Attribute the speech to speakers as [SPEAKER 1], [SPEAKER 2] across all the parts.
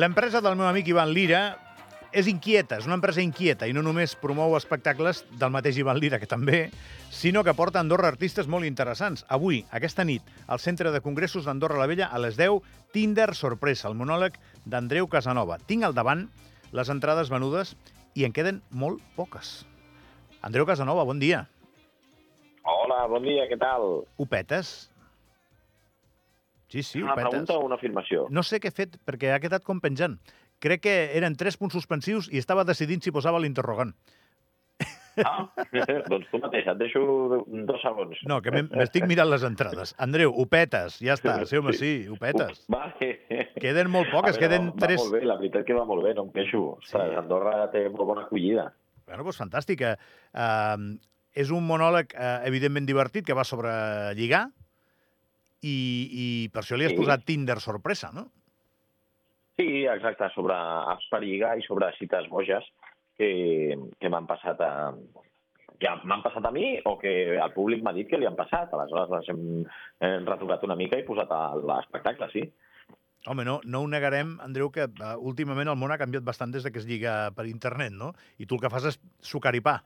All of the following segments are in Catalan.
[SPEAKER 1] L'empresa del meu amic Ivan Lira és inquieta, és una empresa inquieta i no només promou espectacles del mateix Ivan Lira, que també, sinó que porta a Andorra artistes molt interessants. Avui, aquesta nit, al Centre de Congressos d'Andorra la Vella, a les 10, Tinder Sorpresa, el monòleg d'Andreu Casanova. Tinc al davant les entrades venudes i en queden molt poques. Andreu Casanova, bon dia.
[SPEAKER 2] Hola, bon dia, què tal?
[SPEAKER 1] Ho petes? Sí, sí,
[SPEAKER 2] Una
[SPEAKER 1] petes.
[SPEAKER 2] pregunta o una afirmació?
[SPEAKER 1] No sé què he fet, perquè ha quedat com penjant. Crec que eren tres punts suspensius i estava decidint si posava l'interrogant.
[SPEAKER 2] Ah, doncs tu mateix, et deixo dos segons.
[SPEAKER 1] No, que m'estic mirant les entrades. Andreu, ho petes, ja està. Sí, home, sí, ho petes.
[SPEAKER 2] Vale.
[SPEAKER 1] Queden molt poques,
[SPEAKER 2] veure,
[SPEAKER 1] queden
[SPEAKER 2] va,
[SPEAKER 1] tres...
[SPEAKER 2] Va molt bé, la veritat que va molt bé, no em queixo. Ostres,
[SPEAKER 1] Sí.
[SPEAKER 2] Andorra té molt bona acollida.
[SPEAKER 1] Bueno, doncs fantàstic. Uh, és un monòleg, uh, evidentment, divertit, que va sobre lligar, i, i per això li has
[SPEAKER 2] Sí.
[SPEAKER 1] posat Tinder sorpresa, no?
[SPEAKER 2] Sí, exacte, sobre apps per lligar i sobre cites boges que, que m'han passat a que m'han passat a mi o que el públic m'ha dit que li han passat. Aleshores les hem, hem retocat una mica i posat a l'espectacle, sí.
[SPEAKER 1] Home, no, no ho negarem, Andreu, que uh, últimament el món ha canviat bastant des de que es lliga per internet, no? I tu el que fas és sucar i pa.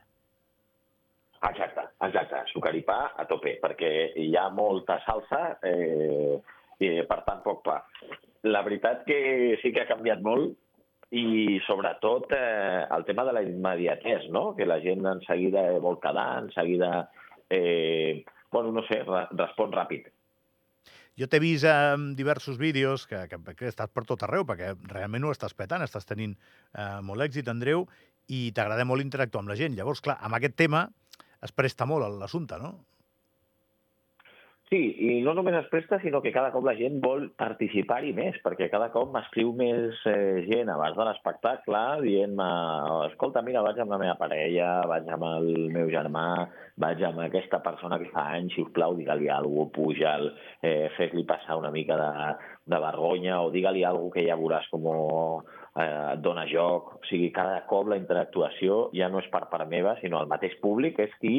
[SPEAKER 2] Exacte, exacte, sucaripà a tope, perquè hi ha molta salsa eh, i, per tant, poc pa. La veritat que sí que ha canviat molt i, sobretot, eh, el tema de la immediatesa, no? que la gent en seguida vol quedar, en seguida, eh, bueno, no sé, re respon ràpid.
[SPEAKER 1] Jo t'he vist en diversos vídeos que, que, que estàs per tot arreu, perquè realment ho estàs petant, estàs tenint eh, molt èxit, Andreu, i t'agrada molt interactuar amb la gent. Llavors, clar, amb aquest tema es presta molt a l'assumpte, no?
[SPEAKER 2] Sí, i no només es presta, sinó que cada cop la gent vol participar-hi més, perquè cada cop m'escriu més eh, gent abans de l'espectacle dient-me, escolta, mira, vaig amb la meva parella, vaig amb el meu germà, vaig amb aquesta persona que fa anys, si us plau, digue-li alguna cosa, puja'l, eh, fes-li passar una mica de, de vergonya, o digue-li alguna cosa que ja veuràs com eh, et dona joc. O sigui, cada cop la interactuació ja no és per part meva, sinó el mateix públic és qui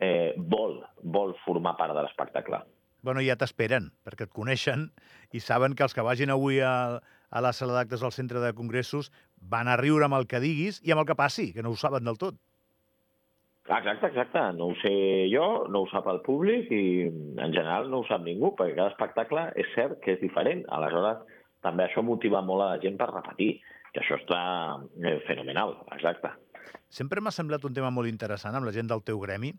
[SPEAKER 2] eh, vol, vol formar part de l'espectacle.
[SPEAKER 1] Bueno, ja t'esperen, perquè et coneixen i saben que els que vagin avui a, a la sala d'actes del centre de congressos van a riure amb el que diguis i amb el que passi, que no ho saben del tot.
[SPEAKER 2] Exacte, exacte. No ho sé jo, no ho sap el públic i en general no ho sap ningú, perquè cada espectacle és cert que és diferent. Aleshores, també això motiva molt a la gent per repetir, que això està eh, fenomenal, exacte.
[SPEAKER 1] Sempre m'ha semblat un tema molt interessant amb la gent del teu gremi,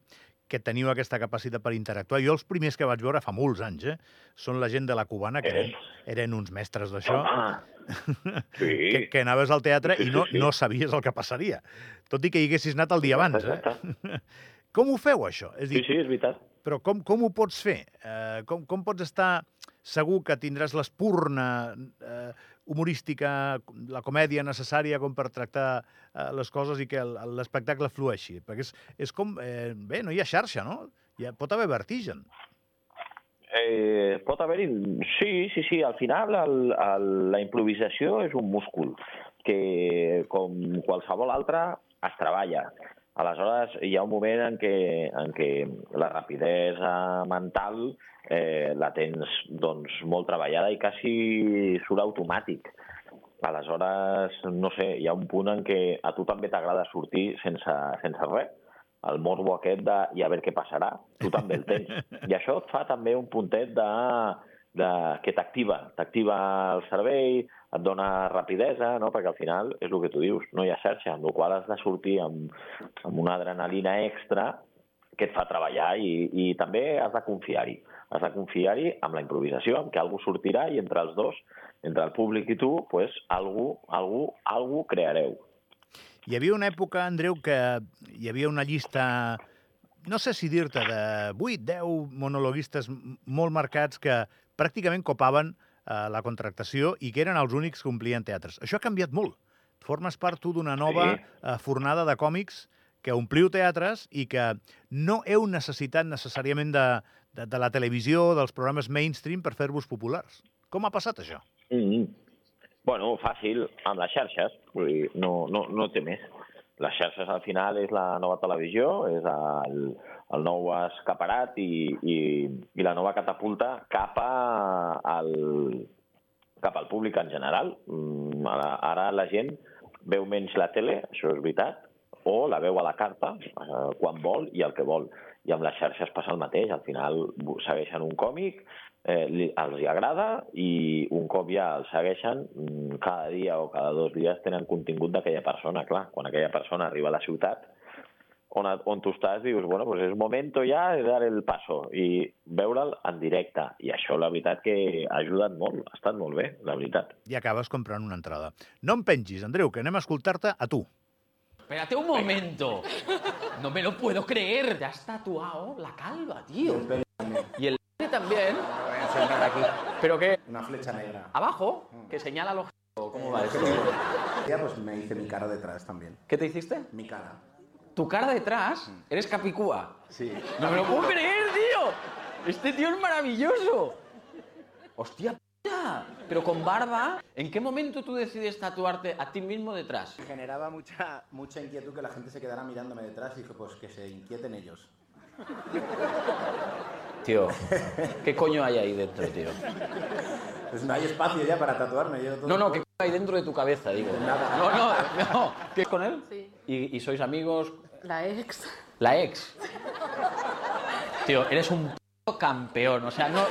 [SPEAKER 1] que teniu aquesta capacitat per interactuar. Jo els primers que vaig veure fa molts anys, eh, són la gent de la cubana, que eren, eren uns mestres d'això,
[SPEAKER 2] sí.
[SPEAKER 1] que, que anaves al teatre
[SPEAKER 2] Sí,
[SPEAKER 1] i
[SPEAKER 2] sí,
[SPEAKER 1] no,
[SPEAKER 2] sí.
[SPEAKER 1] no sabies el que passaria. Tot i que hi haguessis anat el dia abans, eh? Com ho feu, això? És a
[SPEAKER 2] Sí,
[SPEAKER 1] dir,
[SPEAKER 2] sí, és veritat.
[SPEAKER 1] Però com, com ho pots fer? Eh, com, com pots estar segur que tindràs l'espurna eh, humorística, la comèdia necessària com per tractar eh, les coses i que l'espectacle flueixi? Perquè és, és com... Eh, bé, no hi ha xarxa, no? Hi ha, pot haver vertigen.
[SPEAKER 2] Eh, pot haver-hi... Sí, sí, sí. Al final el, el, la improvisació és un múscul que, com qualsevol altre, es treballa. Aleshores, hi ha un moment en què, en què la rapidesa mental eh, la tens doncs, molt treballada i quasi surt automàtic. Aleshores, no sé, hi ha un punt en què a tu també t'agrada sortir sense, sense res. El morbo aquest de i a veure què passarà, tu també el tens. I això et fa també un puntet de, de que t'activa, t'activa el cervell, et dona rapidesa, no? perquè al final és el que tu dius, no hi ha xarxa, amb la qual has de sortir amb, amb una adrenalina extra que et fa treballar i, i també has de confiar-hi. Has de confiar-hi amb la improvisació, amb que algú sortirà i entre els dos, entre el públic i tu, pues, algú, algú, algú creareu.
[SPEAKER 1] Hi havia una època, Andreu, que hi havia una llista, no sé si dir-te, de 8, 10 monologuistes molt marcats que pràcticament copaven eh, la contractació i que eren els únics que omplien teatres. Això ha canviat molt. Formes part tu d'una nova
[SPEAKER 2] Sí.
[SPEAKER 1] eh, fornada de còmics que ompliu teatres i que no heu necessitat necessàriament de, de, de la televisió, dels programes mainstream per fer-vos populars. Com ha passat això?
[SPEAKER 2] Mm -hmm. Bueno, fàcil, amb les xarxes, vull dir, no, no, no té més. Les xarxes al final és la nova televisió, és el, el nou escaparat i, i, i la nova catapulta cap a el, cap al públic en general. Mm, Ara, ara la gent veu menys la tele, això és veritat, o la veu a la carta eh, quan vol i el que vol. I amb les xarxes passa el mateix. Al final segueixen un còmic, eh, li, els hi agrada i un cop ja el segueixen, mm, cada dia o cada dos dies tenen contingut d'aquella persona. Clar, quan aquella persona arriba a la ciutat, on, on tu estàs dius, bueno, pues és momento ja de dar el paso i veure'l en directe. I això, la veritat, que ha ajudat molt, ha estat molt bé, la veritat.
[SPEAKER 1] I acabes comprant una entrada. No em pengis, Andreu, que anem a escoltar-te a tu.
[SPEAKER 3] Espérate un momento. No me lo puedo creer. Te has tatuado la calva, tío. Y el también.
[SPEAKER 4] Voy a enseñar aquí
[SPEAKER 3] ¿Pero qué?
[SPEAKER 4] una flecha negra.
[SPEAKER 3] ¿Abajo? Que señala los... ¿Cómo va eso?
[SPEAKER 4] Pues me hice mi cara detrás también.
[SPEAKER 3] ¿Qué te hiciste?
[SPEAKER 4] Mi cara.
[SPEAKER 3] Tu cara detrás. Eres Capicúa.
[SPEAKER 4] Sí.
[SPEAKER 3] No me lo puedo creer, tío. Este tío es maravilloso. Hostia. Pero con barba. ¿En qué momento tú decides tatuarte a ti mismo detrás?
[SPEAKER 4] Generaba mucha, mucha inquietud que la gente se quedara mirándome detrás y dije, pues que se inquieten ellos.
[SPEAKER 3] Tío, ¿qué coño hay ahí dentro, tío?
[SPEAKER 4] Pues no hay espacio ya para tatuarme. Yo todo
[SPEAKER 3] No, no, ¿qué coño hay dentro de tu cabeza, digo?
[SPEAKER 4] Nada.
[SPEAKER 3] No, no, no. ¿Qué es con él?
[SPEAKER 5] Sí.
[SPEAKER 3] ¿Y, y sois amigos?
[SPEAKER 5] La ex.
[SPEAKER 3] La ex. Tío, eres un puto campeón. O sea, no,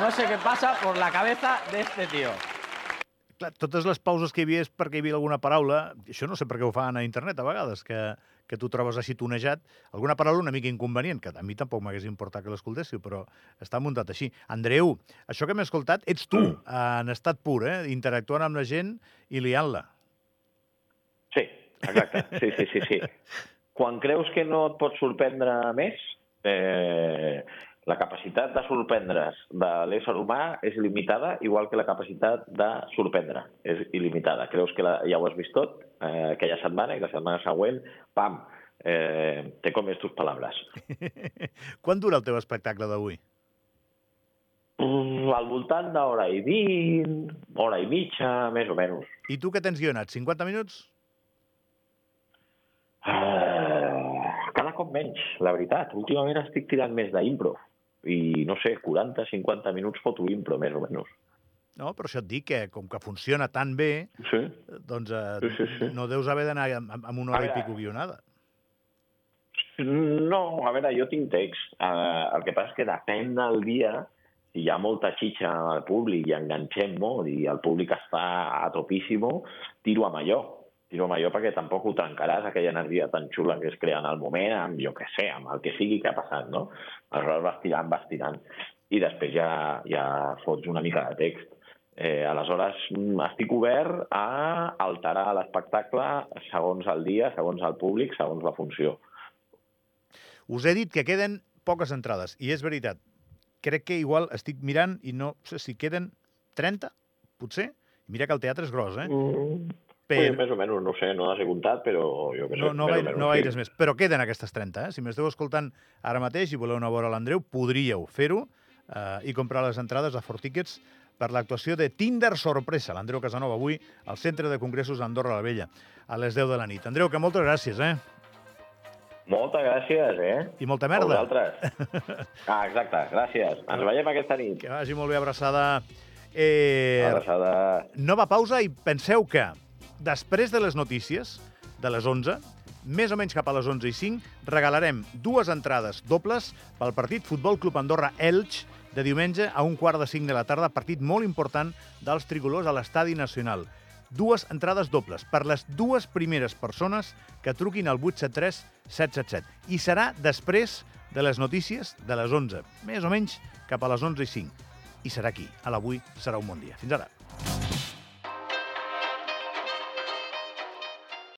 [SPEAKER 3] no sé què passa por la cabeza de este tío.
[SPEAKER 1] Clar, totes les pauses que hi havia és perquè hi havia alguna paraula, això no sé per què ho fan a internet a vegades, que, que tu trobes així tonejat, alguna paraula una mica inconvenient, que a mi tampoc m'hagués importat que l'escoltéssiu, però està muntat així. Andreu, això que m'he escoltat, ets tu, en estat pur, eh? interactuant amb la gent i liant-la.
[SPEAKER 2] Sí, exacte. Sí, sí, sí, sí. Quan creus que no et pots sorprendre més, eh, la capacitat de sorprendre's de l'ésser humà és limitada, igual que la capacitat de sorprendre és il·limitada. Creus que la, ja ho has vist tot eh, aquella setmana i la setmana següent, pam, eh, te comes tus palabras.
[SPEAKER 1] Quan dura el teu espectacle d'avui?
[SPEAKER 2] Mm, al voltant d'hora i vint, hora i mitja, més o menys.
[SPEAKER 1] I tu què tens guionat? 50 minuts?
[SPEAKER 2] Uh, cada cop menys, la veritat. Últimament estic tirant més d'impro. I, no sé, 40-50 minuts foto impro, més o menys.
[SPEAKER 1] No, però això et dic que, com que funciona tan bé,
[SPEAKER 2] Sí.
[SPEAKER 1] doncs eh,
[SPEAKER 2] Sí, sí, sí.
[SPEAKER 1] no deus haver d'anar amb, amb una hora i
[SPEAKER 2] Ara-
[SPEAKER 1] pico guionada.
[SPEAKER 2] No, a veure, jo tinc text. Uh, el que passa és que depèn del dia, si hi ha molta xitxa al públic i enganxem molt i el públic està a topíssimo, tiro amb allò. Tiro amb allò perquè tampoc ho trencaràs, aquella energia tan xula que es crea en el moment, amb, jo què sé, amb el que sigui que ha passat, no? Aleshores vas tirant, vas tirant. I després ja, ja fots una mica de text. Eh, aleshores, mm, estic obert a alterar l'espectacle segons el dia, segons el públic, segons la funció.
[SPEAKER 1] Us he dit que queden poques entrades, i és veritat. Crec que igual estic mirant i no sé si queden 30, potser. Mira que el teatre és gros, eh?
[SPEAKER 2] Mm.
[SPEAKER 1] Però-
[SPEAKER 2] Sí, més o menys, no ho sé, no les he comptat, però jo què sé.
[SPEAKER 1] No, no, gaire,
[SPEAKER 2] menys,
[SPEAKER 1] no
[SPEAKER 2] sí.
[SPEAKER 1] gaires més. Però queden aquestes 30, eh? Si m'esteu escoltant ara mateix i voleu anar a veure l'Andreu, podríeu fer-ho eh, i comprar les entrades a Fortickets per l'actuació de Tinder Sorpresa, l'Andreu Casanova, avui al Centre de Congressos Andorra la Vella, a les 10 de la nit. Andreu, que moltes gràcies, eh?
[SPEAKER 2] Moltes gràcies, eh?
[SPEAKER 1] I molta
[SPEAKER 2] A
[SPEAKER 1] merda.
[SPEAKER 2] vosaltres. Ah, exacte, gràcies. Ens veiem aquesta nit.
[SPEAKER 1] Que vagi molt bé, abraçada. Eh,
[SPEAKER 2] Abraçada.
[SPEAKER 1] nova pausa i penseu que després de les notícies, de les 11, més o menys cap a les 11 i 5, regalarem dues entrades dobles pel partit Futbol Club Andorra Elx de diumenge a un quart de 5 de la tarda, partit molt important dels tricolors a l'Estadi Nacional. Dues entrades dobles per les dues primeres persones que truquin al 873 777. I serà després de les notícies de les 11, més o menys cap a les 11 i 5. I serà aquí, a l'avui serà un bon dia. Fins ara.